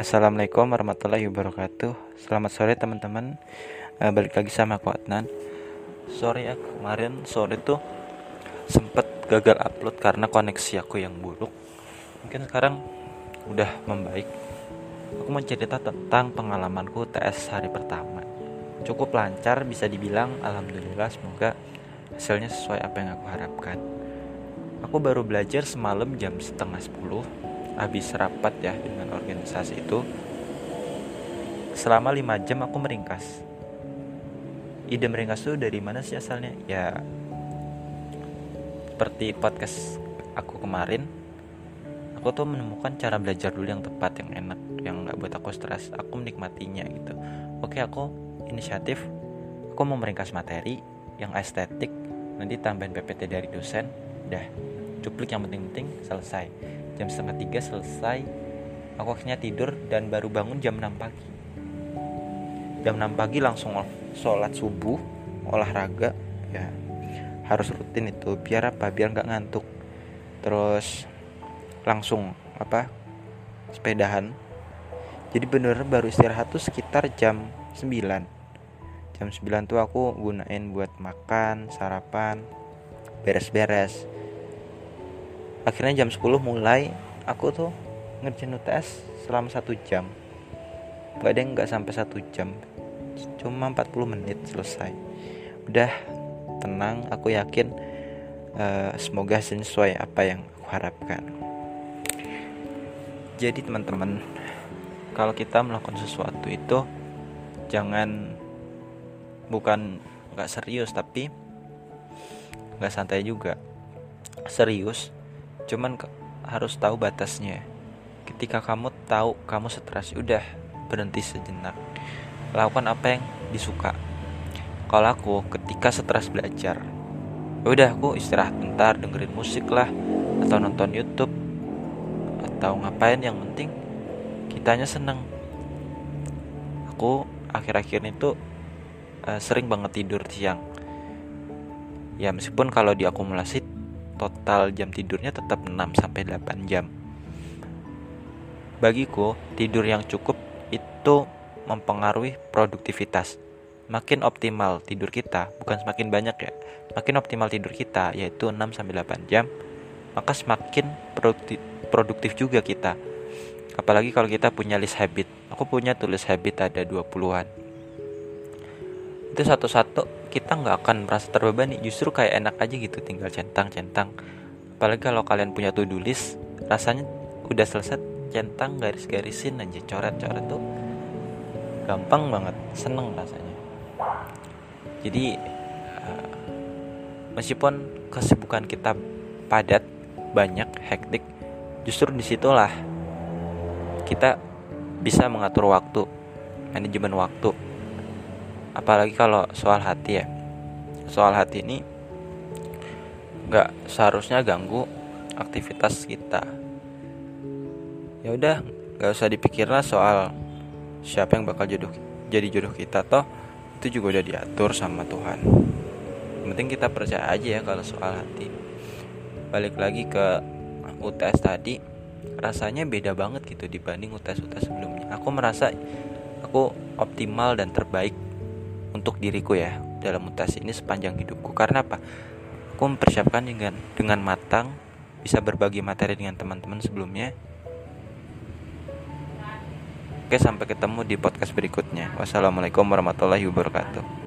Assalamualaikum warahmatullahi wabarakatuh. Selamat sore teman-teman. Uh, Balik lagi sama aku Adnan. Sorry ya kemarin sore tuh Sempet gagal upload karena koneksi aku yang buruk. Mungkin sekarang udah membaik. Aku mau cerita tentang pengalamanku TS hari pertama. Cukup lancar bisa dibilang. Alhamdulillah semoga hasilnya sesuai apa yang aku harapkan. Aku baru belajar semalam jam setengah sepuluh habis rapat ya dengan organisasi itu selama lima jam aku meringkas. Ide meringkas itu dari mana sih asalnya? Ya seperti podcast aku kemarin aku tuh menemukan cara belajar dulu yang tepat yang enak yang nggak buat aku stres. Aku menikmatinya gitu. Oke aku inisiatif. Aku mau meringkas materi yang estetik. Nanti tambahin PPT dari dosen. Udah cuplik yang penting-penting selesai jam setengah tiga selesai aku akhirnya tidur dan baru bangun jam 6 pagi. Jam 6 pagi langsung sholat subuh olahraga ya. Harus rutin itu biar apa? Biar nggak ngantuk. Terus langsung apa? Sepedahan. Jadi bener baru istirahat tuh sekitar jam 9 jam 9 tuh aku gunain buat makan sarapan beres-beres akhirnya jam 10 mulai aku tuh ngerjain UTS selama satu jam. Gak ada yang nggak sampai satu jam. Cuma 40 menit selesai. Udah tenang aku yakin uh, semoga sesuai apa yang aku harapkan. Jadi teman-teman kalau kita melakukan sesuatu itu jangan bukan nggak serius tapi nggak santai juga. Serius cuman harus tahu batasnya. Ketika kamu tahu kamu stres udah berhenti sejenak. Lakukan apa yang disuka. Kalau aku ketika stres belajar ya udah aku istirahat bentar dengerin musik lah atau nonton YouTube atau ngapain yang penting kitanya seneng. Aku akhir-akhir itu uh, sering banget tidur siang. Ya meskipun kalau diakumulasi total jam tidurnya tetap 6 sampai 8 jam. Bagiku, tidur yang cukup itu mempengaruhi produktivitas. Makin optimal tidur kita, bukan semakin banyak ya. Makin optimal tidur kita yaitu 6 sampai 8 jam, maka semakin produktif, produktif juga kita. Apalagi kalau kita punya list habit. Aku punya tulis habit ada 20-an. Itu satu-satu kita nggak akan merasa terbebani. Justru kayak enak aja gitu tinggal centang centang apalagi kalau kalian punya to do list rasanya udah selesai centang garis-garisin aja coret-coret tuh gampang banget seneng rasanya. Jadi uh, meskipun kesibukan kita padat banyak hektik justru di situlah kita bisa mengatur waktu manajemen waktu apalagi kalau soal hati ya. Soal hati ini nggak seharusnya ganggu aktivitas kita. Ya udah nggak usah dipikirlah soal siapa yang bakal jodoh jadi jodoh kita toh. Itu juga udah diatur sama Tuhan. Yang penting kita percaya aja ya kalau soal hati. Balik lagi ke UTS tadi rasanya beda banget gitu dibanding UTS-UTS sebelumnya. Aku merasa aku optimal dan terbaik untuk diriku ya dalam mutasi ini sepanjang hidupku. Karena apa? Aku mempersiapkan dengan dengan matang bisa berbagi materi dengan teman-teman sebelumnya. Oke sampai ketemu di podcast berikutnya. Wassalamualaikum warahmatullahi wabarakatuh